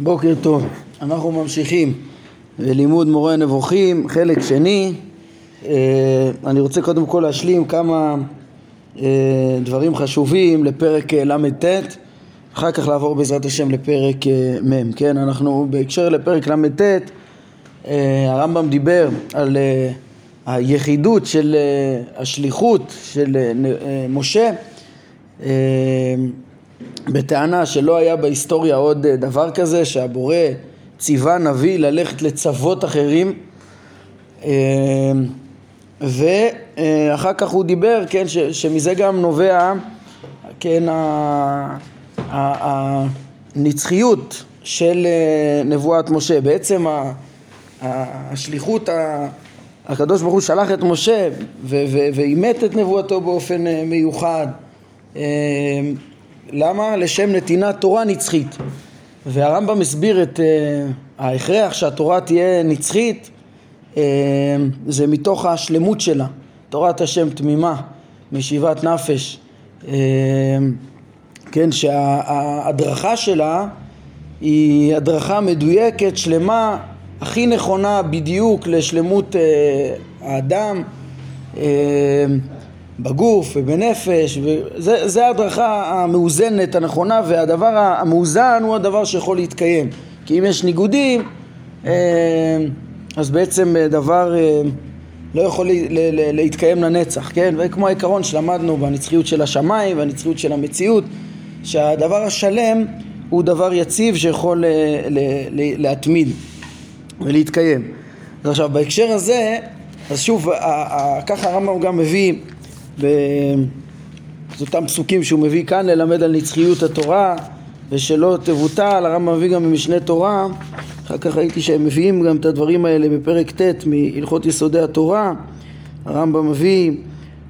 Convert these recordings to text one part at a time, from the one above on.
בוקר טוב, אנחנו ממשיכים בלימוד מורה נבוכים, חלק שני. אה, אני רוצה קודם כל להשלים כמה אה, דברים חשובים לפרק אה, ל"ט, אחר כך לעבור בעזרת השם לפרק מ', כן? אנחנו בהקשר לפרק ל"ט, הרמב"ם דיבר על היחידות של השליחות של משה בטענה שלא היה בהיסטוריה עוד אה, דבר כזה שהבורא ציווה נביא ללכת לצוות אחרים אה, ואחר כך הוא דיבר, כן, ש, שמזה גם נובע, כן, הנצחיות של אה, נבואת משה. בעצם השליחות, הקדוש ברוך הוא שלח את משה ואימת את נבואתו באופן מיוחד. למה? לשם נתינת תורה נצחית. והרמב"ם הסביר את uh, ההכרח שהתורה תהיה נצחית, uh, זה מתוך השלמות שלה, תורת השם תמימה, משיבת נפש, uh, כן, שההדרכה שלה היא הדרכה מדויקת, שלמה, הכי נכונה בדיוק לשלמות uh, האדם. Uh, בגוף ובנפש, וזה ההדרכה המאוזנת הנכונה והדבר המאוזן הוא הדבר שיכול להתקיים כי אם יש ניגודים אה, אז בעצם דבר אה, לא יכול להתקיים לנצח, כן? וכמו העיקרון שלמדנו בנצחיות של השמיים והנצחיות של המציאות שהדבר השלם הוא דבר יציב שיכול אה, להתמיד ולהתקיים. אז עכשיו בהקשר הזה, אז שוב, ככה הרמב"ם גם מביא אותם פסוקים שהוא מביא כאן ללמד על נצחיות התורה ושלא תבוטל, הרמב"ם מביא גם במשנה תורה, אחר כך ראיתי שהם מביאים גם את הדברים האלה בפרק ט' מהלכות יסודי התורה, הרמב"ם מביא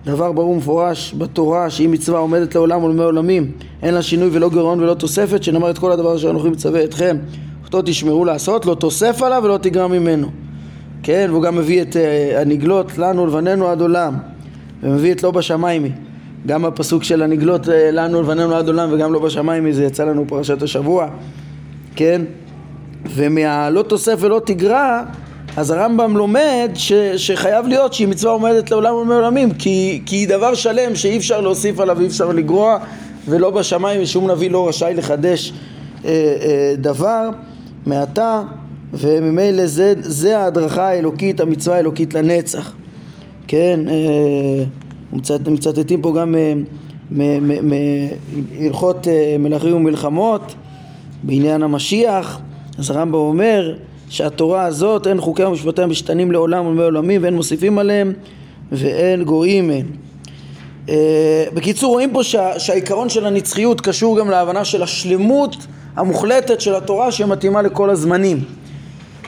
דבר ברור ומפורש בתורה שהיא מצווה עומדת לעולם ולמי עולמים אין לה שינוי ולא גירעון ולא תוספת שנאמר את כל הדבר אשר אנוכי מצווה אתכם. אותו תשמרו לעשות לא תוסף עליו ולא תגרע ממנו. כן והוא גם מביא את uh, הנגלות לנו לבנינו עד עולם ומביא את לא בשמיימי. גם הפסוק של הנגלות אה, לנו לבנינו עד עולם וגם לא בשמיימי זה יצא לנו פרשת השבוע, כן? ומהלא תוסף ולא תגרע אז הרמב"ם לומד ש, שחייב להיות שהיא מצווה עומדת לעולם ולעולמים כי, כי היא דבר שלם שאי אפשר להוסיף עליו ואי אפשר לגרוע ולא בשמיים ושום נביא לא רשאי לחדש אה, אה, דבר מעתה וממילא זה, זה ההדרכה האלוקית, המצווה האלוקית לנצח כן, אה, מצטטים פה גם אה, מהלכות אה, מלכים ומלחמות בעניין המשיח, אז הרמב"ם אומר שהתורה הזאת אין חוקי ומשפטיה משתנים לעולם ולמי עולמים ואין מוסיפים עליהם ואין גויים מהם. בקיצור רואים פה שה, שהעיקרון של הנצחיות קשור גם להבנה של השלמות המוחלטת של התורה שמתאימה לכל הזמנים.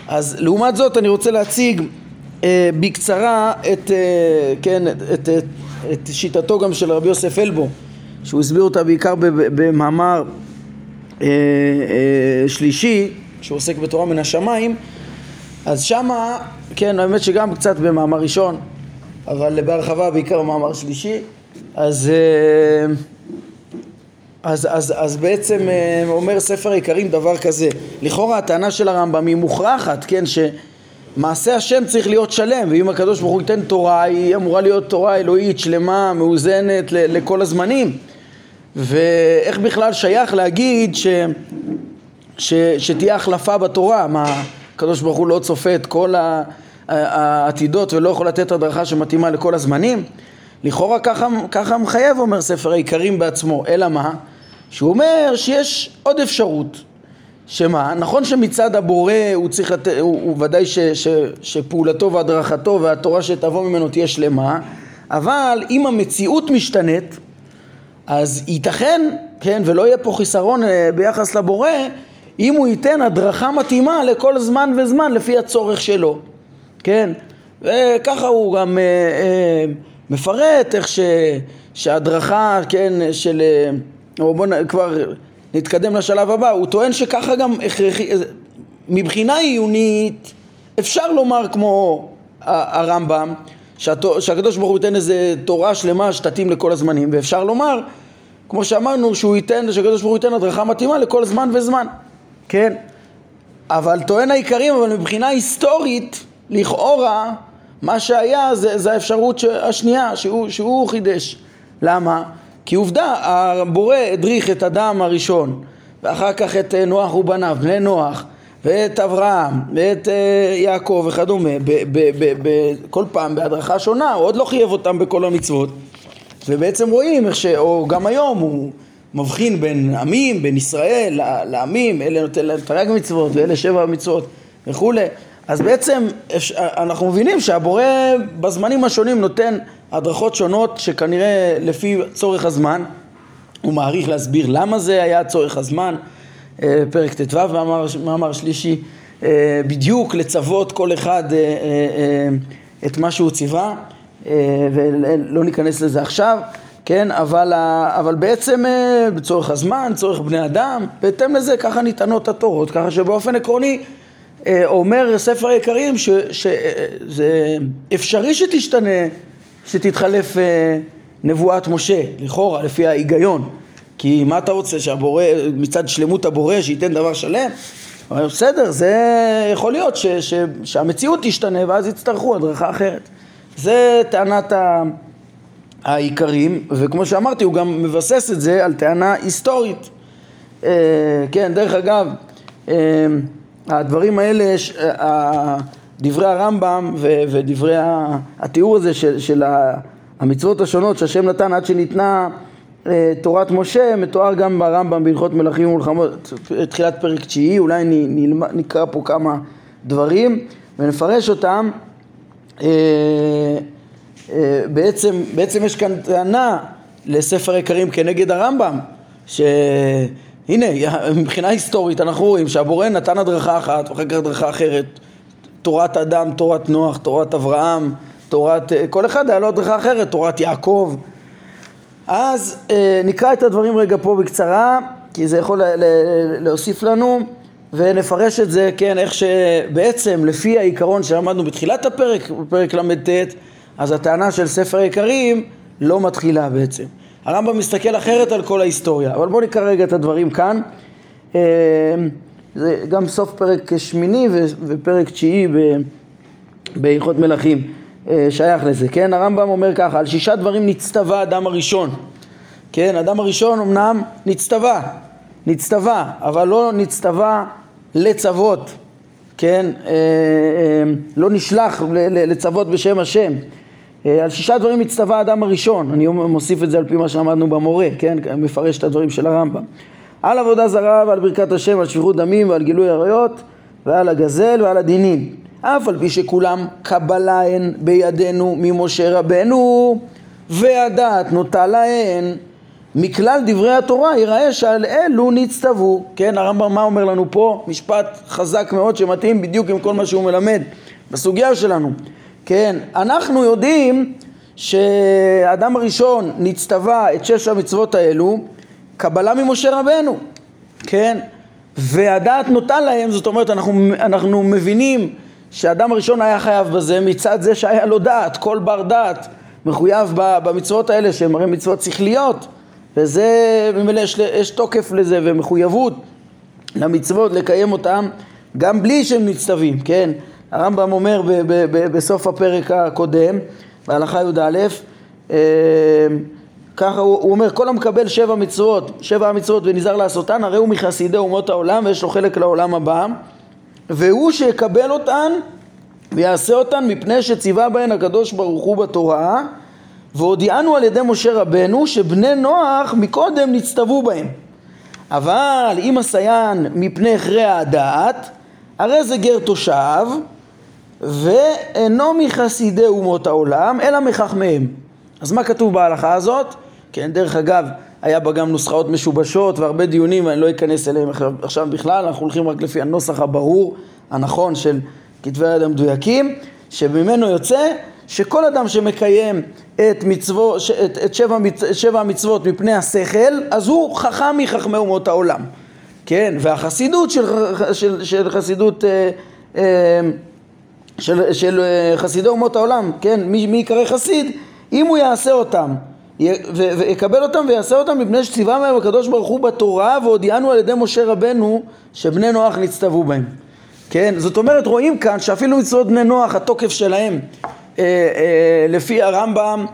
אז לעומת זאת אני רוצה להציג בקצרה את, אה, כן, את, את, את שיטתו גם של רבי יוסף אלבו שהוא הסביר אותה בעיקר במאמר אה, שלישי שהוא עוסק בתורה מן השמיים. אז שמה, כן, האמת שגם קצת במאמר ראשון אבל בהרחבה בעיקר במאמר שלישי. אז, אז, אז, אז בעצם אומר ספר העיקרים דבר כזה. לכאורה הטענה של הרמב"ם היא מוכרחת, כן, ש... מעשה השם צריך להיות שלם, ואם הקדוש ברוך הוא ייתן תורה, היא אמורה להיות תורה אלוהית, שלמה, מאוזנת לכל הזמנים. ואיך בכלל שייך להגיד ש, ש, שתהיה החלפה בתורה? מה, הקדוש ברוך הוא לא צופה את כל העתידות ולא יכול לתת הדרכה שמתאימה לכל הזמנים? לכאורה ככה, ככה מחייב, אומר ספר העיקרים בעצמו, אלא מה? שהוא אומר שיש עוד אפשרות שמה? נכון שמצד הבורא הוא צריך לתת, הוא, הוא ודאי ש, ש, שפעולתו והדרכתו והתורה שתבוא ממנו תהיה שלמה, אבל אם המציאות משתנית, אז ייתכן, כן, ולא יהיה פה חיסרון אה, ביחס לבורא, אם הוא ייתן הדרכה מתאימה לכל זמן וזמן לפי הצורך שלו, כן? וככה הוא גם אה, אה, מפרט איך ש, שהדרכה, כן, של... אה, או בוא נ... כבר נתקדם לשלב הבא, הוא טוען שככה גם הכרחי, מבחינה עיונית אפשר לומר כמו הרמב"ם שהקדוש ברוך הוא ייתן איזה תורה שלמה שתתאים לכל הזמנים ואפשר לומר כמו שאמרנו שהוא ייתן, שהקדוש ברוך הוא ייתן הדרכה מתאימה לכל זמן וזמן כן? אבל טוען העיקרים, אבל מבחינה היסטורית, לכאורה, מה שהיה זה, זה האפשרות. השנייה, שהוא, שהוא חידש. למה? כי עובדה, הבורא הדריך את אדם הראשון, ואחר כך את אה, נוח ובניו, בני נוח, ואת אברהם, ואת אה, יעקב וכדומה, כל פעם בהדרכה שונה, הוא עוד לא חייב אותם בכל המצוות. ובעצם רואים איך ש... או גם היום הוא מבחין בין עמים, בין ישראל לעמים, אלה נותן להם תרי"ג מצוות ואלה שבע מצוות וכולי. אז בעצם אנחנו מבינים שהבורא בזמנים השונים נותן הדרכות שונות שכנראה לפי צורך הזמן הוא מעריך להסביר למה זה היה צורך הזמן אה, פרק ט"ו מאמר שלישי אה, בדיוק לצוות כל אחד אה, את מה שהוא ציווה ולא ניכנס לזה עכשיו כן, אבל, אבל בעצם בצורך הזמן, צורך בני אדם, בהתאם לזה ככה ניתנות התורות, ככה שבאופן עקרוני אומר ספר היקרים שזה אפשרי שתשתנה, שתתחלף נבואת משה, לכאורה, לפי ההיגיון. כי מה אתה רוצה, שהבורא, מצד שלמות הבורא, שייתן דבר שלם? אבל בסדר, זה יכול להיות ש, ש, שהמציאות תשתנה ואז יצטרכו הדרכה אחרת. זה טענת ה, העיקרים, וכמו שאמרתי, הוא גם מבסס את זה על טענה היסטורית. אה, כן, דרך אגב, אה, הדברים האלה, ש, אה, דברי הרמב"ם ו, ודברי התיאור הזה של, של המצוות השונות שהשם נתן עד שניתנה אה, תורת משה מתואר גם ברמב"ם בהלכות מלכים ומלחמות, תחילת פרק תשיעי, אולי נקרא פה כמה דברים ונפרש אותם. אה, אה, בעצם, בעצם יש כאן טענה לספר יקרים כנגד הרמב"ם, שהנה מבחינה היסטורית אנחנו רואים שהבורא נתן הדרכה אחת ואחר כך הדרכה אחרת, תורת אדם, תורת נוח, תורת אברהם, תורת, כל אחד היה לו הדרכה אחרת, תורת יעקב אז אה, נקרא את הדברים רגע פה בקצרה, כי זה יכול להוסיף לנו, ונפרש את זה, כן, איך שבעצם לפי העיקרון שלמדנו בתחילת הפרק, בפרק ל"ט, אז הטענה של ספר העיקרים לא מתחילה בעצם. הרמב"ם מסתכל אחרת על כל ההיסטוריה, אבל בואו נקרא רגע את הדברים כאן. זה גם סוף פרק שמיני ופרק תשיעי בהלכות מלכים. אה, שייך לזה, כן? הרמב"ם אומר ככה, על שישה דברים נצטווה אדם הראשון, כן? אדם הראשון אמנם נצטווה, נצטווה, אבל לא נצטווה לצוות, כן? אה, אה, לא נשלח לצוות בשם השם. על שישה דברים נצטווה האדם הראשון, אני מוסיף את זה על פי מה שלמדנו במורה, כן? מפרש את הדברים של הרמב"ם. על עבודה זרה ועל ברכת השם, על שפיכות דמים ועל גילוי עריות ועל הגזל ועל הדינים. אף על פי שכולם קבלה הן בידינו ממשה רבנו והדעת נוטה להן מכלל דברי התורה יראה שעל אלו נצטוו. כן הרמב"ם מה אומר לנו פה? משפט חזק מאוד שמתאים בדיוק עם כל מה שהוא מלמד בסוגיה שלנו. כן אנחנו יודעים שהאדם הראשון נצטווה את שש המצוות האלו קבלה ממשה רבנו כן והדעת נוטה להם זאת אומרת אנחנו, אנחנו מבינים שהאדם הראשון היה חייב בזה מצד זה שהיה לו דעת, כל בר דעת מחויב במצוות האלה שהן הרי מצוות שכליות וזה, ממילא יש, יש תוקף לזה ומחויבות למצוות לקיים אותם גם בלי שהם מצטווים, כן? הרמב"ם אומר ב- ב- ב- בסוף הפרק הקודם, בהלכה י"א, אה, ככה הוא, הוא אומר, כל המקבל שבע מצוות, שבע המצוות ונזהר לעשותן, הרי הוא מחסידי אומות העולם ויש לו חלק לעולם הבא. והוא שיקבל אותן ויעשה אותן מפני שציווה בהן הקדוש ברוך הוא בתורה. והודיענו על ידי משה רבנו שבני נוח מקודם נצטוו בהם. אבל אם הסיין מפני הכרע הדעת הרי זה גר תושב ואינו מחסידי אומות העולם אלא מחכמיהם אז מה כתוב בהלכה הזאת? כן, דרך אגב, היה בה גם נוסחאות משובשות והרבה דיונים, אני לא אכנס אליהם עכשיו בכלל, אנחנו הולכים רק לפי הנוסח הברור, הנכון של כתבי היד המדויקים, שממנו יוצא שכל אדם שמקיים את, מצוו, את, את שבע, שבע המצוות מפני השכל, אז הוא חכם מחכמי אומות העולם. כן, והחסידות של, של, של חסידות, אה, אה, של, של אה, חסידי אומות העולם, כן, מי, מי יקרא חסיד, אם הוא יעשה אותם ויקבל אותם ויעשה אותם מפני שציווה מהם הקדוש ברוך הוא בתורה והודיענו על ידי משה רבנו שבני נוח נצטוו בהם. כן? זאת אומרת, רואים כאן שאפילו מצוות בני נוח, התוקף שלהם, אה, אה, לפי הרמב"ם,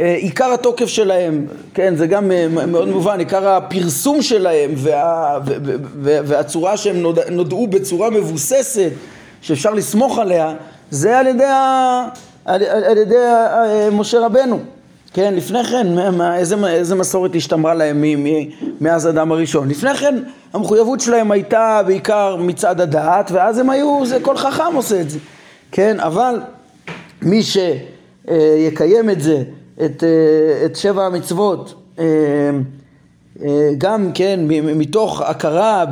אה, עיקר התוקף שלהם, כן, זה גם אה, מאוד מובן, עיקר הפרסום שלהם וה, ו, ו, ו, והצורה שהם נוד, נודעו בצורה מבוססת, שאפשר לסמוך עליה, זה על ידי, ה, על, על, ידי ה, משה רבנו. כן, לפני כן, מה, מה, איזה, איזה מסורת השתמרה להם מ, מ, מאז אדם הראשון? לפני כן המחויבות שלהם הייתה בעיקר מצד הדעת, ואז הם היו, זה כל חכם עושה את זה, כן, אבל מי שיקיים את זה, את, את שבע המצוות, גם כן מתוך הכרה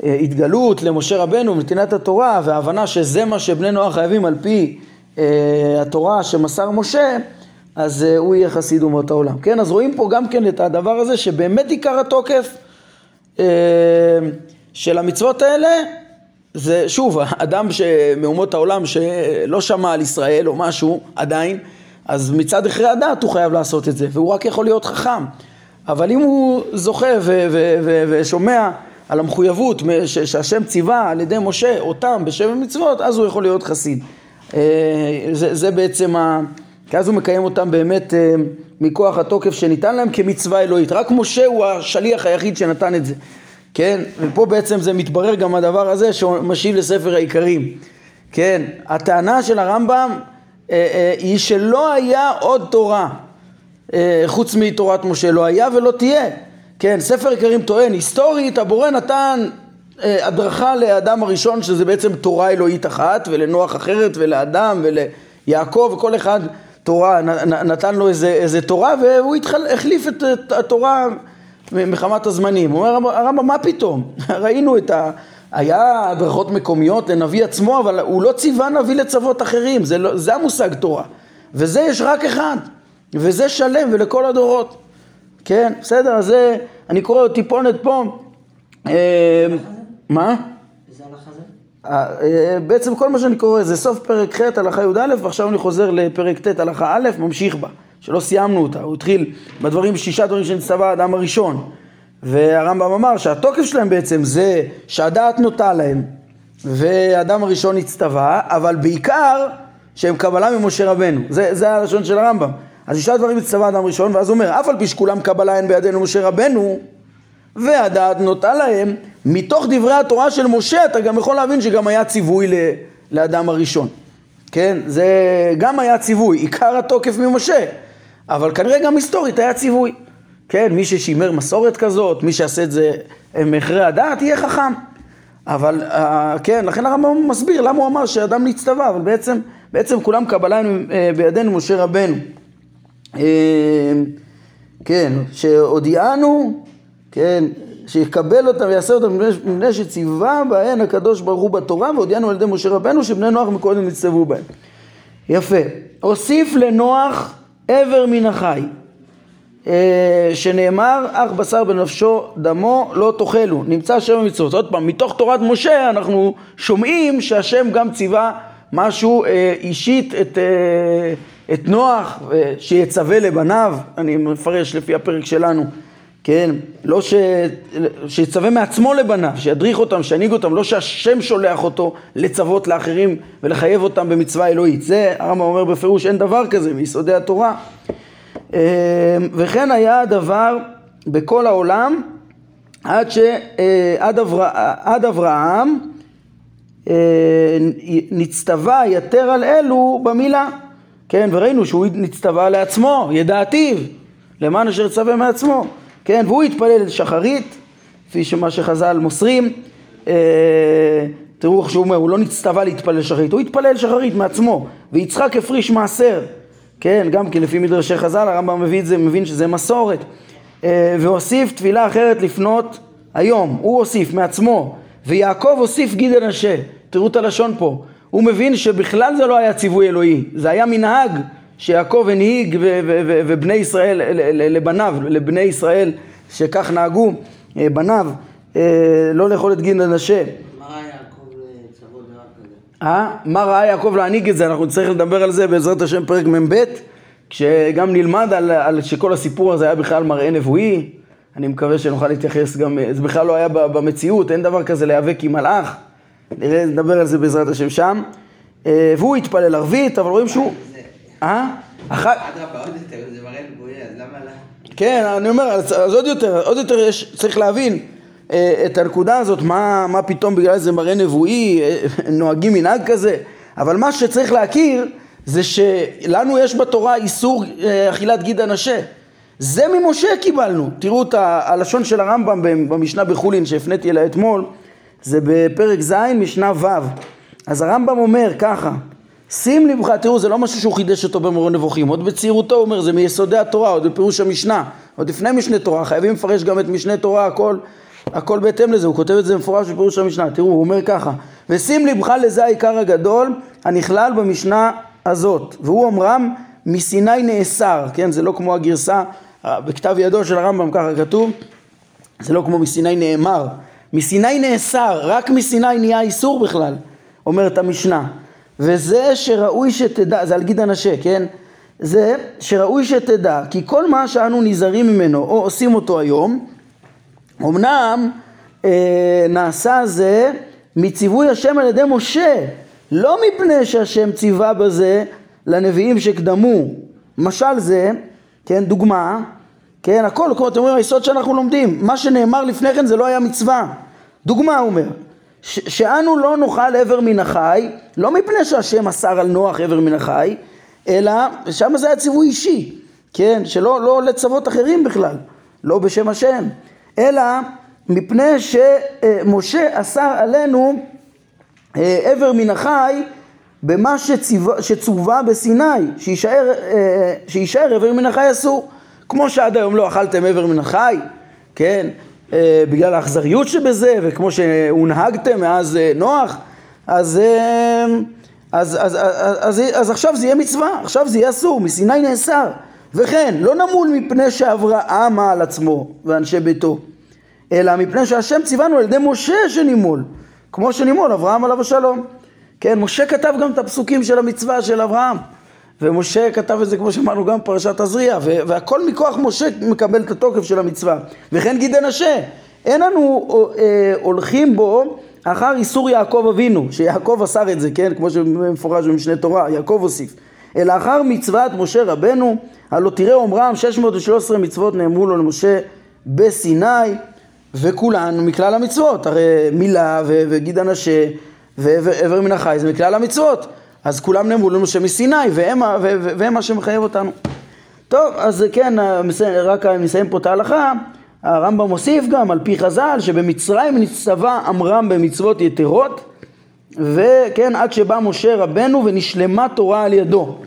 בהתגלות למשה רבנו ונתינת התורה והבנה שזה מה שבני נוח חייבים על פי אה, התורה שמסר משה, אז אה, הוא יהיה חסיד אומות העולם. כן, אז רואים פה גם כן את הדבר הזה שבאמת עיקר התוקף אה, של המצוות האלה זה שוב, אדם מאומות העולם שלא שמע על ישראל או משהו עדיין, אז מצד אחרי הדת הוא חייב לעשות את זה, והוא רק יכול להיות חכם. אבל אם הוא זוכה ושומע על המחויבות שהשם ציווה על ידי משה אותם בשבע מצוות, אז הוא יכול להיות חסיד. אה, זה, זה בעצם, ה... כי אז הוא מקיים אותם באמת אה, מכוח התוקף שניתן להם כמצווה אלוהית. רק משה הוא השליח היחיד שנתן את זה, כן? ופה בעצם זה מתברר גם הדבר הזה שמשיב לספר העיקרים, כן? הטענה של הרמב"ם אה, היא שלא היה עוד תורה חוץ מתורת משה, לא היה ולא תהיה. כן, ספר עיקרים טוען, היסטורית הבורא נתן הדרכה לאדם הראשון שזה בעצם תורה אלוהית אחת ולנוח אחרת ולאדם וליעקב וכל אחד תורה נתן לו איזה, איזה תורה והוא התחל, החליף את, התורה מחמת הזמנים. הוא אומר הרמב"ם מה פתאום? ראינו את ה... היה הדרכות מקומיות לנביא עצמו אבל הוא לא ציווה נביא לצוות אחרים. זה, לא, זה המושג תורה. וזה יש רק אחד וזה שלם ולכל הדורות. כן בסדר? זה אני קורא טיפונת פה. אה, מה? איזה הלכה זה? אה, אה, בעצם כל מה שאני קורא זה סוף פרק ח' הלכה י"א ועכשיו אני חוזר לפרק ט' הלכה א', ממשיך בה, שלא סיימנו אותה, הוא התחיל בדברים, שישה דברים שנצטווה האדם הראשון והרמב"ם אמר שהתוקף שלהם בעצם זה שהדעת נוטה להם והאדם הראשון הצטווה, אבל בעיקר שהם קבלה ממשה רבנו, זה, זה הלשון של הרמב"ם. אז שישה דברים הצטווה האדם הראשון, ואז הוא אומר, אף על פי שכולם קבלה אין בידינו משה רבנו, והדעת נוטה להם, מתוך דברי התורה של משה אתה גם יכול להבין שגם היה ציווי לאדם הראשון. כן? זה גם היה ציווי, עיקר התוקף ממשה, אבל כנראה גם היסטורית היה ציווי. כן, מי ששימר מסורת כזאת, מי שיעשה את זה מאחרי הדעת, יהיה חכם. אבל uh, כן, לכן הרמב"ם מסביר למה הוא אמר שאדם נצטווה, אבל בעצם, בעצם כולם קבלה uh, בידינו משה רבנו. Uh, כן, שהודיענו כן, שיקבל אותם ויעשה אותם מפני שציווה בהן הקדוש ברוך הוא בתורה והודיענו על ידי משה רבנו שבני נוח מקודם נצטוו בהם. יפה. הוסיף לנוח עבר מן החי אה, שנאמר אך בשר בנפשו דמו לא תאכלו נמצא שם המצוות עוד פעם מתוך תורת משה אנחנו שומעים שהשם גם ציווה משהו אה, אישית את, אה, את נוח שיצווה לבניו אני מפרש לפי הפרק שלנו כן, לא ש... שיצווה מעצמו לבניו, שידריך אותם, שינהיג אותם, לא שהשם שולח אותו לצוות לאחרים ולחייב אותם במצווה אלוהית. זה הרמב"ם אומר בפירוש אין דבר כזה מיסודי התורה. אמ, וכן היה הדבר בכל העולם עד, ש... אה, עד, אברה... עד אברהם אה, נצטווה יתר על אלו במילה. כן, וראינו שהוא נצטווה לעצמו, ידעתיו, למען אשר צווה מעצמו. כן, והוא התפלל שחרית, כפי שמה שחז"ל מוסרים, אה, תראו איך שהוא אומר, הוא לא נצטווה להתפלל שחרית, הוא התפלל שחרית מעצמו, ויצחק הפריש מעשר, כן, גם כי לפי מדרשי חז"ל, הרמב"ם מביא את זה, מבין שזה מסורת, אה, והוסיף תפילה אחרת לפנות היום, הוא הוסיף מעצמו, ויעקב הוסיף גיד אנשה, תראו את הלשון פה, הוא מבין שבכלל זה לא היה ציווי אלוהי, זה היה מנהג שיעקב הנהיג ובני ישראל, לבניו, לבני ישראל שכך נהגו אה, בניו, אה, לא לאכול את גין הנשה. מה ראה יעקב לצוות דבר כזה? אה? מה ראה יעקב להנהיג את זה? אנחנו נצטרך לדבר על זה בעזרת השם פרק מ"ב, כשגם נלמד על, על שכל הסיפור הזה היה בכלל מראה נבואי, אני מקווה שנוכל להתייחס גם, זה בכלל לא היה במציאות, אין דבר כזה להיאבק עם מלאך, נראה, נדבר על זה בעזרת השם שם. אה, והוא התפלל ערבית, אבל רואים שהוא... אה? אדרבה, עוד יותר, זה מראה נבואי, אז למה לא? כן, אני אומר, אז עוד יותר, עוד יותר יש, צריך להבין אה, את הנקודה הזאת, מה, מה פתאום בגלל איזה מראה נבואי, אה, נוהגים מנהג כזה, אבל מה שצריך להכיר זה שלנו יש בתורה איסור אכילת גיד הנשה. זה ממשה קיבלנו. תראו את הלשון של הרמב"ם במשנה בחולין שהפניתי אליה אתמול, זה בפרק ז' משנה ו'. אז הרמב"ם אומר ככה, שים לבך, תראו זה לא משהו שהוא חידש אותו במורה נבוכים, עוד בצעירותו הוא אומר זה מיסודי התורה, עוד בפירוש המשנה, עוד לפני משנה תורה, חייבים לפרש גם את משנה תורה הכל, הכל בהתאם לזה, הוא כותב את זה מפורש בפירוש המשנה, תראו הוא אומר ככה, ושים לבך לזה העיקר הגדול הנכלל במשנה הזאת, והוא אומרם מסיני נאסר, כן זה לא כמו הגרסה בכתב ידו של הרמב"ם ככה כתוב, זה לא כמו מסיני נאמר, מסיני נאסר, רק מסיני נהיה איסור בכלל, אומרת המשנה. וזה שראוי שתדע, זה על גיד הנשה, כן? זה שראוי שתדע, כי כל מה שאנו נזהרים ממנו או עושים אותו היום, אמנם אה, נעשה זה מציווי השם על ידי משה, לא מפני שהשם ציווה בזה לנביאים שקדמו. משל זה, כן, דוגמה, כן, הכל, כמו אתם אומרים, היסוד שאנחנו לומדים, מה שנאמר לפני כן זה לא היה מצווה. דוגמה הוא אומר, שאנו לא נאכל איבר מן החי, לא מפני שהשם אסר על נוח איבר מן החי, אלא שם זה היה ציווי אישי, כן, שלא לא לצוות אחרים בכלל, לא בשם השם, אלא מפני שמשה אסר עלינו איבר אה, מן החי במה שציווה, שצווה בסיני, שיישאר, אה, שיישאר איבר מן החי אסור. כמו שעד היום לא אכלתם איבר מן החי, כן, בגלל האכזריות שבזה, וכמו שהונהגתם מאז אה, נוח, אז, אה, אז, אז, אז, אז, אז עכשיו זה יהיה מצווה, עכשיו זה יהיה אסור, מסיני נאסר. וכן, לא נמול מפני שאברהם על עצמו ואנשי ביתו, אלא מפני שהשם ציוונו על ידי משה שנימול, כמו שנימול אברהם עליו השלום. כן, משה כתב גם את הפסוקים של המצווה של אברהם. ומשה כתב את זה כמו שאמרנו גם בפרשת עזריה, והכל מכוח משה מקבל את התוקף של המצווה. וכן גיד הנשה, אין לנו אה, הולכים בו אחר איסור יעקב אבינו, שיעקב אסר את זה, כן? כמו שמפורש במשנה תורה, יעקב הוסיף. אלא אחר מצוות משה רבנו, הלא תראה אומרם 613 מצוות נאמרו לו למשה בסיני, וכולן מכלל המצוות, הרי מילה וגיד הנשה ועבר מן החי זה מכלל המצוות. אז כולם נאמרו לנו שמסיני, והם, והם מה שמחייב אותנו. טוב, אז כן, רק נסיים פה את ההלכה, הרמב"ם מוסיף גם על פי חז"ל שבמצרים נצטווה עמרם במצוות יתרות וכן עד שבא משה רבנו ונשלמה תורה על ידו.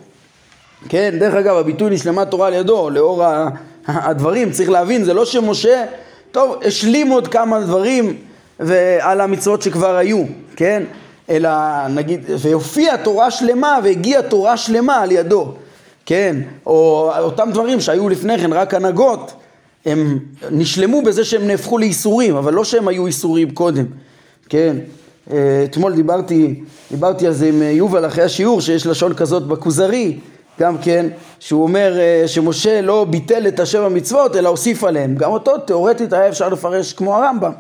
כן דרך אגב הביטוי נשלמה תורה על ידו לאור הדברים צריך להבין זה לא שמשה טוב השלים עוד כמה דברים ועל המצוות שכבר היו כן אלא נגיד, והופיעה תורה שלמה והגיעה תורה שלמה על ידו, כן, או אותם דברים שהיו לפני כן רק הנהגות, הם נשלמו בזה שהם נהפכו לאיסורים, אבל לא שהם היו איסורים קודם, כן, אה, אתמול דיברתי, דיברתי על זה עם יובל אחרי השיעור שיש לשון כזאת בכוזרי, גם כן, שהוא אומר אה, שמשה לא ביטל את השבע מצוות אלא הוסיף עליהם, גם אותו תאורטית היה אפשר לפרש כמו הרמב"ם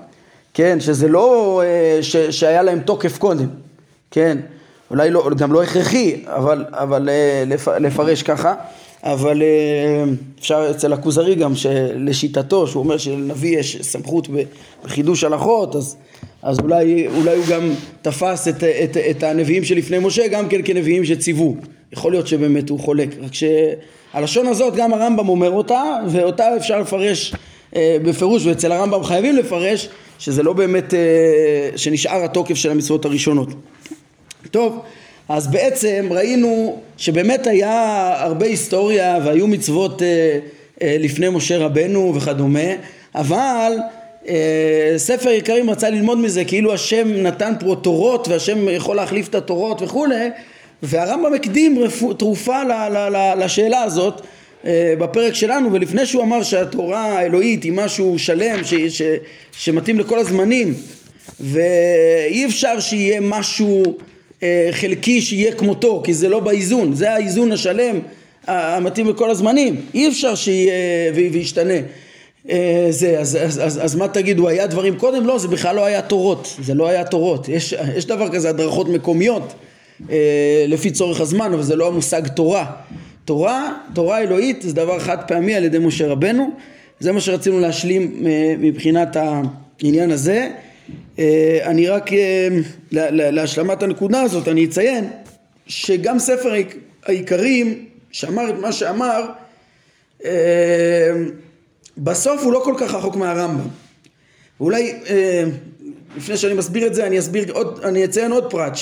כן, שזה לא אה, ש, שהיה להם תוקף קודם, כן, אולי לא, גם לא הכרחי, אבל, אבל אה, לפרש ככה, אבל אה, אפשר אצל הכוזרי גם שלשיטתו, שהוא אומר שלנביא יש סמכות בחידוש הלכות, אז, אז אולי, אולי הוא גם תפס את, את, את הנביאים שלפני משה גם כן כנביאים שציוו, יכול להיות שבאמת הוא חולק, רק שהלשון הזאת גם הרמב"ם אומר אותה, ואותה אפשר לפרש בפירוש, ואצל הרמב"ם חייבים לפרש שזה לא באמת, אה, שנשאר התוקף של המצוות הראשונות. טוב, אז בעצם ראינו שבאמת היה הרבה היסטוריה והיו מצוות אה, אה, לפני משה רבנו וכדומה, אבל ספר יקרים רצה ללמוד מזה כאילו השם נתן פה תורות והשם יכול להחליף את התורות וכולי והרמב"ם הקדים תרופה לשאלה הזאת אה, בפרק שלנו, ולפני שהוא אמר שהתורה האלוהית היא משהו שלם ש, ש, שמתאים לכל הזמנים, ואי אפשר שיהיה משהו אה, חלקי שיהיה כמותו, כי זה לא באיזון, זה האיזון השלם המתאים לכל הזמנים, אי אפשר שיהיה וישתנה. אה, זה, אז, אז, אז, אז מה תגידו, היה דברים קודם? לא, זה בכלל לא היה תורות, זה לא היה תורות. יש, יש דבר כזה, הדרכות מקומיות, אה, לפי צורך הזמן, אבל זה לא המושג תורה. תורה, תורה אלוהית זה דבר חד פעמי על ידי משה רבנו, זה מה שרצינו להשלים אה, מבחינת העניין הזה. אה, אני רק אה, להשלמת הנקודה הזאת אני אציין שגם ספר העיקרים שאמר את מה שאמר בסוף הוא לא כל כך רחוק מהרמב"ם ואולי לפני שאני מסביר את זה אני אסביר עוד, אני אציין עוד פרט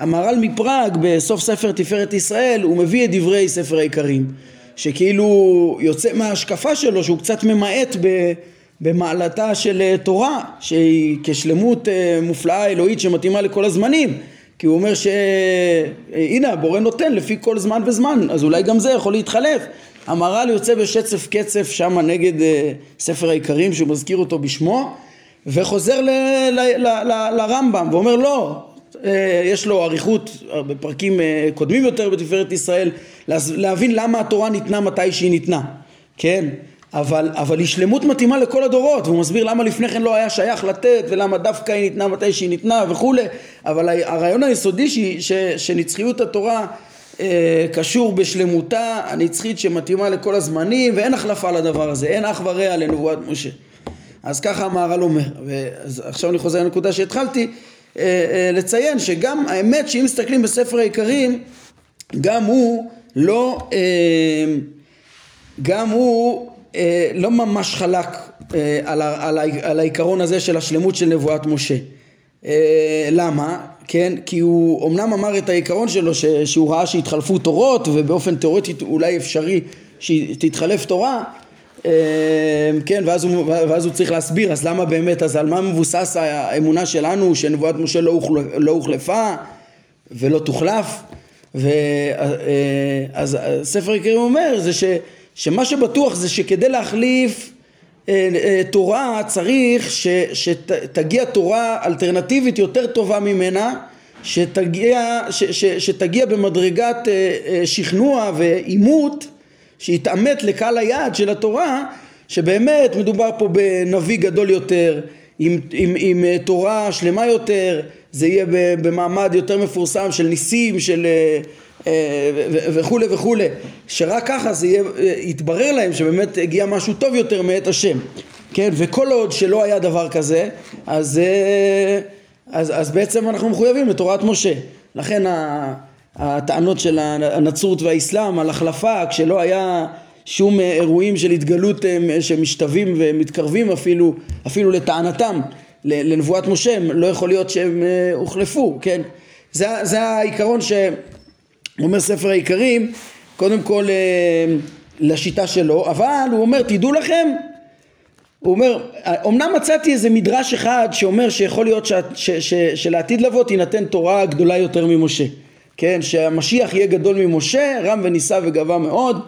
שהמהר"ל מפראג בסוף ספר תפארת ישראל הוא מביא את דברי ספר העיקרים שכאילו יוצא מההשקפה שלו שהוא קצת ממעט ב... במעלתה של אה, תורה שהיא כשלמות אה, מופלאה אלוהית שמתאימה לכל הזמנים. כי הוא אומר שהנה אה, הבורא נותן לפי כל זמן וזמן אז אולי גם זה יכול להתחלף. המהר"ל יוצא בשצף קצף שם נגד ספר העיקרים שהוא מזכיר אותו בשמו וחוזר לרמב"ם ואומר לא יש לו אריכות בפרקים קודמים יותר בתפארת ישראל להבין למה התורה ניתנה מתי שהיא ניתנה. כן? אבל, אבל היא שלמות מתאימה לכל הדורות והוא מסביר למה לפני כן לא היה שייך לתת ולמה דווקא היא ניתנה מתי שהיא ניתנה וכולי. אבל הרעיון היסודי ש, ש, שנצחיות התורה אה, קשור בשלמותה הנצחית שמתאימה לכל הזמנים ואין החלפה לדבר הזה אין אח ורע לנבואת משה. אז ככה המהר"ל אומר ועכשיו אני חוזר לנקודה שהתחלתי. אה, אה, לציין שגם האמת שאם מסתכלים בספר העיקרים גם הוא לא אה, גם הוא אה, לא ממש חלק אה, על, על, על העיקרון הזה של השלמות של נבואת משה. אה, למה? כן? כי הוא אמנם אמר את העיקרון שלו ש, שהוא ראה שהתחלפו תורות ובאופן תיאורטי אולי אפשרי שתתחלף תורה כן, ואז הוא, ואז הוא צריך להסביר, אז למה באמת, אז על מה מבוסס האמונה שלנו שנבואת משה לא, הוחל, לא הוחלפה ולא תוחלף? ואז ספר יקרים אומר זה ש... שמה שבטוח זה שכדי להחליף אה, אה, תורה צריך ש, שתגיע תורה אלטרנטיבית יותר טובה ממנה שתגיע, ש, ש, שתגיע במדרגת אה, שכנוע ועימות שיתעמת לקהל היעד של התורה שבאמת מדובר פה בנביא גדול יותר עם, עם, עם תורה שלמה יותר זה יהיה במעמד יותר מפורסם של ניסים של אה, וכולי וכולי, שרק ככה זה יהיה, אה, יתברר להם שבאמת הגיע משהו טוב יותר מאת השם, כן, וכל עוד שלא היה דבר כזה, אז, אה, אז, אז בעצם אנחנו מחויבים לתורת משה, לכן הטענות של הנצרות והאסלאם על החלפה כשלא היה שום אירועים של התגלות שמשתווים ומתקרבים אפילו, אפילו לטענתם לנבואת משה, לא יכול להיות שהם הוחלפו, כן? זה, זה העיקרון ש... אומר ספר העיקרים, קודם כל אה, לשיטה שלו, אבל הוא אומר תדעו לכם, הוא אומר, אמנם מצאתי איזה מדרש אחד שאומר שיכול להיות ש, ש, ש, שלעתיד לבוא תינתן תורה גדולה יותר ממשה, כן, שהמשיח יהיה גדול ממשה, רם ונישא וגבה מאוד,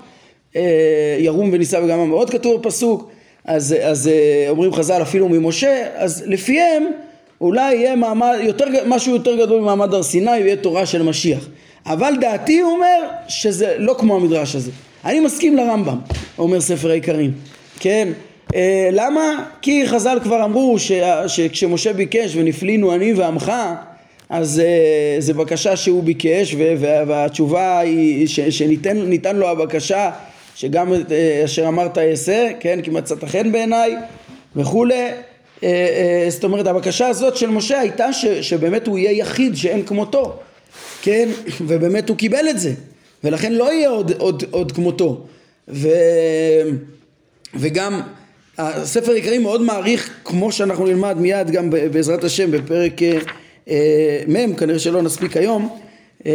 אה, ירום ונישא וגבה מאוד כתוב בפסוק, אז, אז אה, אומרים חז"ל אפילו ממשה, אז לפיהם אולי יהיה מעמד, יותר, משהו יותר גדול ממעמד הר סיני ויהיה תורה של משיח. אבל דעתי הוא אומר שזה לא כמו המדרש הזה. אני מסכים לרמב"ם, אומר ספר העיקרים, כן? אה, למה? כי חז"ל כבר אמרו ש, שכשמשה ביקש ונפלינו אני ועמך אז אה, זו בקשה שהוא ביקש והתשובה היא שניתן לו הבקשה שגם אה, אשר אמרת אעשה, כן? כי מצאת חן בעיניי וכולי אה, זאת אומרת הבקשה הזאת של משה הייתה ש, שבאמת הוא יהיה יחיד שאין כמותו כן, ובאמת הוא קיבל את זה, ולכן לא יהיה עוד, עוד, עוד כמותו. ו, וגם הספר העיקרי מאוד מעריך, כמו שאנחנו נלמד מיד גם בעזרת השם בפרק מ', כנראה שלא נספיק היום, אה,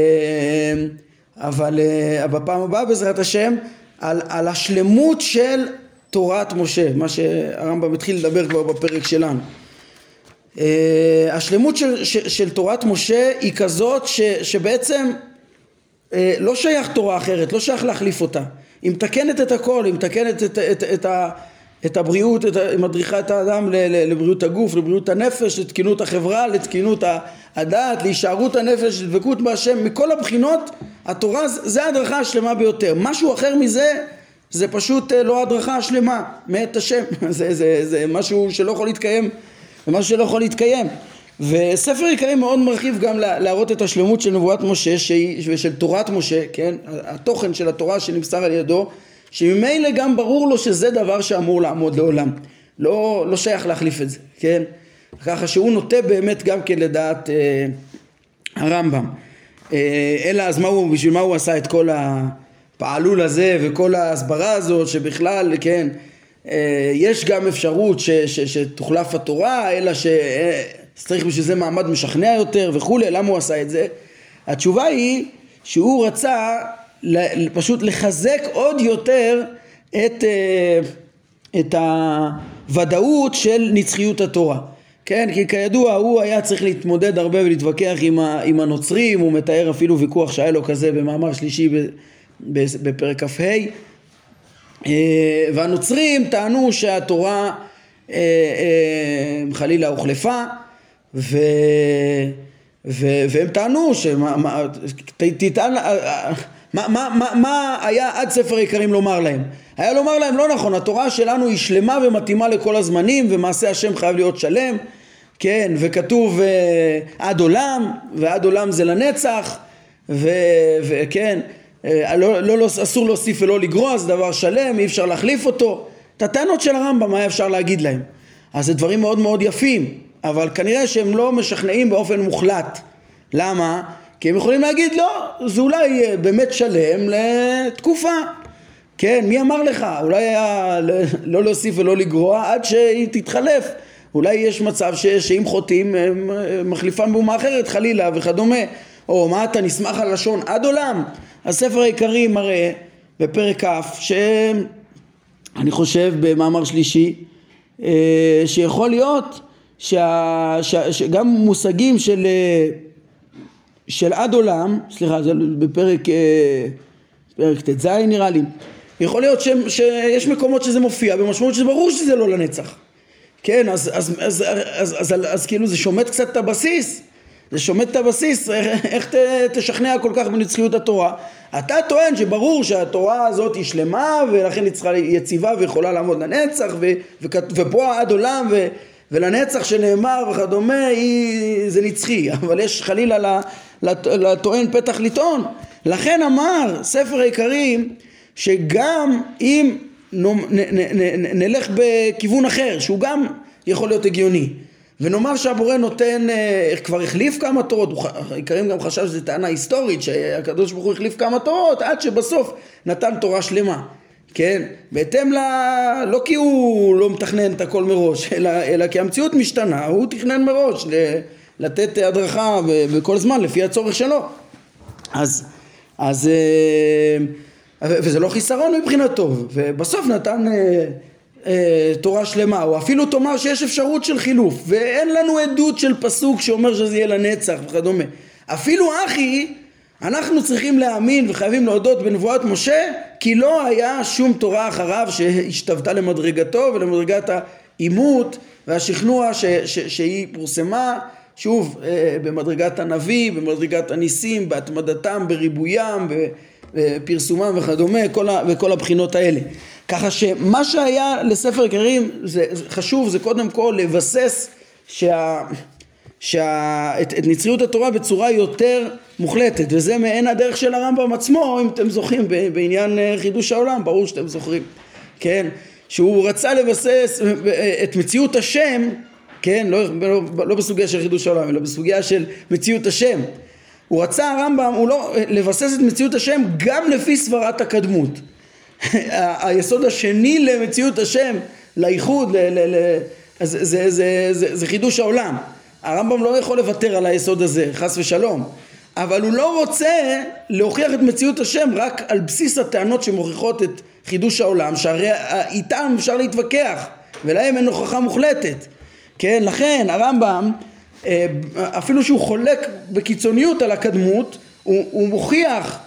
אבל אה, בפעם הבאה בעזרת השם, על, על השלמות של תורת משה, מה שהרמב"ם התחיל לדבר כבר בפרק שלנו. אה, השלמות של, של, של תורת משה היא כזאת ש, שבעצם אה, לא שייך תורה אחרת, לא שייך להחליף אותה. היא מתקנת את הכל, היא מתקנת את, את, את, את, את הבריאות, את, מדריכה את האדם לבריאות הגוף, לבריאות הנפש, לתקינות החברה, לתקינות הדעת, להישארות הנפש, לדבקות בהשם, מכל הבחינות התורה זה ההדרכה השלמה ביותר. משהו אחר מזה זה פשוט אה, לא הדרכה שלמה מאת השם, זה, זה, זה משהו שלא יכול להתקיים, זה משהו שלא יכול להתקיים. וספר עיקרי מאוד מרחיב גם להראות את השלמות של נבואת משה ושל תורת משה, כן? התוכן של התורה שנמסר על ידו, שממילא גם ברור לו שזה דבר שאמור לעמוד לעולם. לא, לא שייך להחליף את זה, כן? ככה שהוא נוטה באמת גם כן לדעת אה, הרמב"ם. אה, אלא אז מה הוא, בשביל מה הוא עשה את כל הפעלול הזה וכל ההסברה הזאת שבכלל, כן, אה, יש גם אפשרות ש, ש, שתוחלף התורה, אלא שצריך בשביל זה מעמד משכנע יותר וכולי, למה הוא עשה את זה? התשובה היא שהוא רצה פשוט לחזק עוד יותר את, אה, את הוודאות של נצחיות התורה. כן, כי כידוע הוא היה צריך להתמודד הרבה ולהתווכח עם, הנוצרים, הוא מתאר אפילו ויכוח שהיה לו כזה במאמר שלישי בפרק כ"ה אה, והנוצרים טענו שהתורה אה, חלילה הוחלפה ו, ו, והם טענו שתטען מה, מה, מה, מה היה עד ספר העיקרים לומר להם? היה לומר להם לא נכון, התורה שלנו היא שלמה ומתאימה לכל הזמנים ומעשה השם חייב להיות שלם כן, וכתוב אה, עד עולם, ועד עולם זה לנצח, וכן, אה, לא, לא, לא, אסור להוסיף ולא לגרוע, זה דבר שלם, אי אפשר להחליף אותו. את הטענות של הרמב"ם, מה אפשר להגיד להם? אז זה דברים מאוד מאוד יפים, אבל כנראה שהם לא משכנעים באופן מוחלט. למה? כי הם יכולים להגיד, לא, זה אולי באמת שלם לתקופה. כן, מי אמר לך? אולי היה לא להוסיף ולא לגרוע עד שהיא תתחלף. אולי יש מצב ש, שאם חוטאים מחליפם באומה אחרת חלילה וכדומה או מה אתה נסמך על לשון עד עולם הספר העיקרי מראה בפרק כ' שאני חושב במאמר שלישי אה, שיכול להיות שגם מושגים של, אה, של עד עולם, סליחה זה בפרק אה, פרק ט"ז נראה לי, יכול להיות ש, שיש מקומות שזה מופיע במשמעות שזה ברור שזה לא לנצח כן, אז, אז, אז, אז, אז, אז, אז כאילו זה שומט קצת את הבסיס, זה שומט את הבסיס, איך, איך ת, תשכנע כל כך בנצחיות התורה? אתה טוען שברור שהתורה הזאת היא שלמה ולכן היא צריכה יציבה ויכולה לעמוד לנצח ו, ו, ופה עד עולם ו, ולנצח שנאמר וכדומה היא, זה נצחי, אבל יש חלילה לטוען פתח לטעון. לכן אמר ספר העיקרים שגם אם נלך בכיוון אחר שהוא גם יכול להיות הגיוני ונאמר שהבורא נותן, אה, כבר החליף כמה תורות, העיקרים גם חשב שזו טענה היסטורית שהקדוש ברוך הוא החליף כמה תורות עד שבסוף נתן תורה שלמה כן, בהתאם ל... לא כי הוא לא מתכנן את הכל מראש אלא, אלא כי המציאות משתנה, הוא תכנן מראש לתת הדרכה בכל זמן לפי הצורך שלו. אז, אז אה, וזה לא חיסרון מבחינתו, ובסוף נתן אה, אה, תורה שלמה, או אפילו תאמר שיש אפשרות של חילוף, ואין לנו עדות של פסוק שאומר שזה יהיה לנצח וכדומה. אפילו אחי, אנחנו צריכים להאמין וחייבים להודות בנבואת משה, כי לא היה שום תורה אחריו שהשתוותה למדרגתו ולמדרגת העימות והשכנוע ש, ש, שהיא פורסמה שוב אה, במדרגת הנביא, במדרגת הניסים, בהתמדתם, בריבוים, פרסומם וכדומה, כל ה, וכל הבחינות האלה. ככה שמה שהיה לספר עיקרים זה, זה חשוב, זה קודם כל לבסס שה, שה, את, את נצריות התורה בצורה יותר מוחלטת, וזה מעין הדרך של הרמב"ם עצמו, אם אתם זוכרים בעניין אה, חידוש העולם, ברור שאתם זוכרים, כן? שהוא רצה לבסס אה, את מציאות השם, כן? לא, לא, לא בסוגיה של חידוש העולם, אלא בסוגיה של מציאות השם. הוא רצה הרמב"ם, הוא לא, לבסס את מציאות השם גם לפי סברת הקדמות. היסוד השני למציאות השם, לאיחוד, ל, ל, ל, זה, זה, זה, זה, זה חידוש העולם. הרמב"ם לא יכול לוותר על היסוד הזה, חס ושלום. אבל הוא לא רוצה להוכיח את מציאות השם רק על בסיס הטענות שמוכיחות את חידוש העולם, שהרי איתם אפשר להתווכח, ולהם אין הוכחה מוחלטת. כן, לכן הרמב"ם אה, אפילו שהוא חולק בקיצוניות על הקדמות, הוא, הוא מוכיח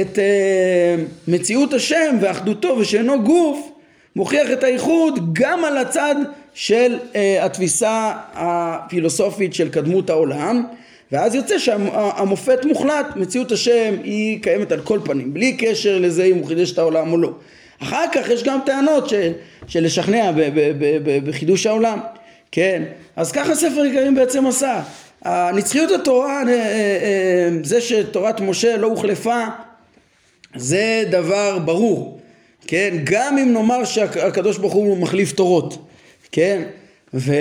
את אה, מציאות השם ואחדותו ושאינו גוף, מוכיח את הייחוד גם על הצד של אה, התפיסה הפילוסופית של קדמות העולם ואז יוצא שהמופת מוחלט, מציאות השם היא קיימת על כל פנים, בלי קשר לזה אם הוא חידש את העולם או לא. אחר כך יש גם טענות של, של לשכנע ב, ב, ב, ב, בחידוש העולם, כן? אז ככה ספר עיקרים בעצם עשה. נצחיות התורה, אה, אה, זה שתורת משה לא הוחלפה, זה דבר ברור, כן? גם אם נאמר שהקדוש ברוך הוא מחליף תורות, כן? ו...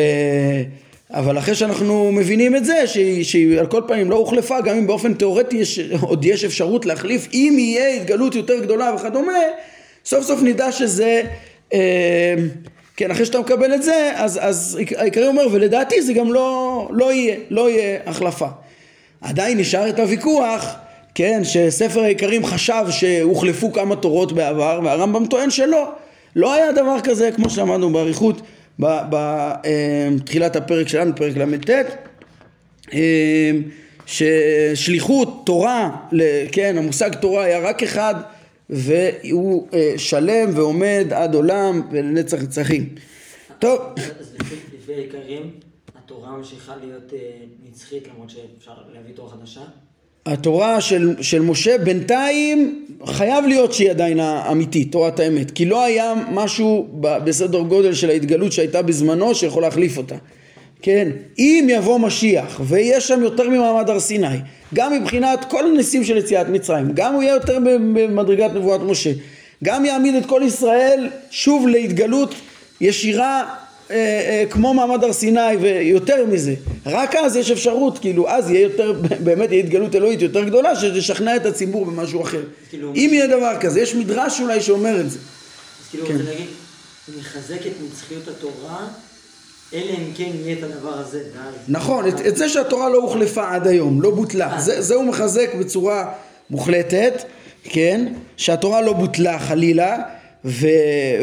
אבל אחרי שאנחנו מבינים את זה, שהיא, שהיא על כל פנים לא הוחלפה, גם אם באופן תיאורטי יש, עוד יש אפשרות להחליף, אם יהיה התגלות יותר גדולה וכדומה, סוף סוף נדע שזה, אה, כן, אחרי שאתה מקבל את זה, אז, אז העיקרי אומר, ולדעתי זה גם לא, לא יהיה, לא יהיה החלפה. עדיין נשאר את הוויכוח, כן, שספר העיקרים חשב שהוחלפו כמה תורות בעבר, והרמב"ם טוען שלא. לא היה דבר כזה, כמו שאמרנו באריכות. בתחילת הפרק שלנו, פרק ל"ט, אמ, ששליחות תורה, כן, המושג תורה היה רק אחד והוא אה, שלם ועומד עד עולם ולנצח נצחים. טוב. אז לפי העיקרים, התורה ממשיכה להיות אה, נצחית למרות שאפשר להביא תורה חדשה? התורה של, של משה בינתיים חייב להיות שהיא עדיין האמיתית, תורת האמת, כי לא היה משהו בסדר גודל של ההתגלות שהייתה בזמנו שיכול להחליף אותה. כן, אם יבוא משיח ויש שם יותר ממעמד הר סיני, גם מבחינת כל הניסים של יציאת מצרים, גם הוא יהיה יותר במדרגת נבואת משה, גם יעמיד את כל ישראל שוב להתגלות ישירה אה, אה, כמו מעמד הר סיני ויותר מזה. רק אז יש אפשרות כאילו אז יהיה יותר באמת יהיה התגלות אלוהית יותר גדולה שתשכנע את הציבור במשהו אחר. כאילו, אם יהיה דבר כזה יש מדרש אולי שאומר את זה. אז כאילו כן. רוצה להגיד מחזק את נצחיות התורה אלא אם כן יהיה את הדבר הזה נכון את, את זה שהתורה לא הוחלפה עד היום לא בוטלה אה. זה, זה הוא מחזק בצורה מוחלטת כן שהתורה לא בוטלה חלילה ו,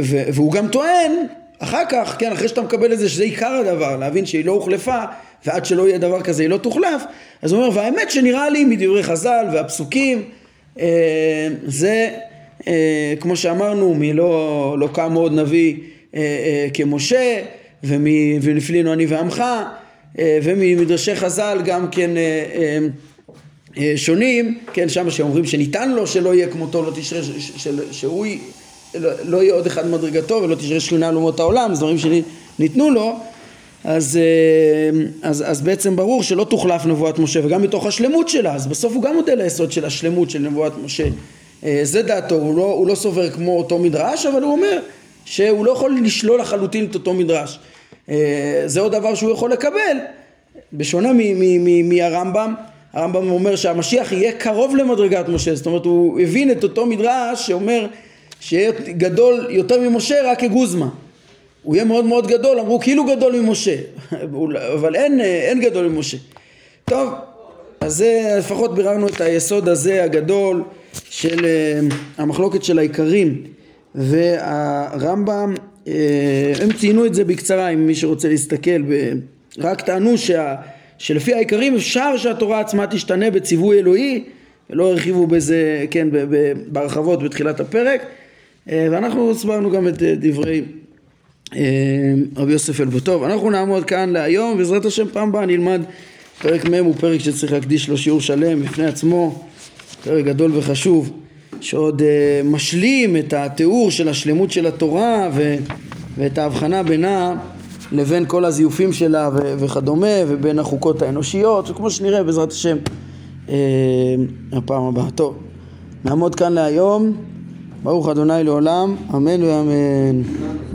ו, והוא גם טוען אחר כך, כן, אחרי שאתה מקבל את זה שזה עיקר הדבר, להבין שהיא לא הוחלפה ועד שלא יהיה דבר כזה היא לא תוחלף, אז הוא אומר, והאמת שנראה לי מדברי חז"ל והפסוקים, אה, זה אה, כמו שאמרנו, מלא לא קם עוד נביא אה, אה, כמשה, ולפנינו אני ועמך, אה, וממדרשי חז"ל גם כן אה, אה, שונים, כן, שם שאומרים שניתן לו שלא יהיה כמותו, לא תשרה, שהוא לא, לא יהיה עוד אחד מדרגתו ולא תשרה שכינה על אומות העולם, זה דברים שניתנו לו, אז, אז, אז בעצם ברור שלא תוחלף נבואת משה וגם מתוך השלמות שלה, אז בסוף הוא גם מודה ליסוד של השלמות של נבואת משה. זה דעתו, הוא לא, הוא לא סובר כמו אותו מדרש, אבל הוא אומר שהוא לא יכול לשלול לחלוטין את אותו מדרש. אה, זה עוד דבר שהוא יכול לקבל, בשונה מהרמב"ם, הרמב"ם אומר שהמשיח יהיה קרוב למדרגת משה, זאת אומרת הוא הבין את אותו מדרש שאומר שיהיה גדול יותר ממשה רק כגוזמה. הוא יהיה מאוד מאוד גדול, אמרו כאילו גדול ממשה, אבל אין, אין גדול ממשה. טוב, אז זה לפחות ביררנו את היסוד הזה הגדול של אה, המחלוקת של העיקרים והרמב"ם, אה, הם ציינו את זה בקצרה אם מי שרוצה להסתכל, רק טענו שה, שלפי העיקרים אפשר שהתורה עצמה תשתנה בציווי אלוהי, ולא הרחיבו בזה, כן, בהרחבות בתחילת הפרק אה, ואנחנו הסברנו גם את אה, דברי אה, רבי יוסף אלבו. טוב, אנחנו נעמוד כאן להיום, בעזרת השם פעם הבאה נלמד פרק מ' הוא פרק שצריך להקדיש לו שיעור שלם בפני עצמו, פרק גדול וחשוב, שעוד משלים את התיאור של השלמות של התורה ו, ואת ההבחנה בינה לבין כל הזיופים שלה ו, וכדומה, ובין החוקות האנושיות, וכמו שנראה בעזרת השם הפעם הבאה. טוב, נעמוד כאן להיום. ברוך אדוני לעולם, אמן ואמן.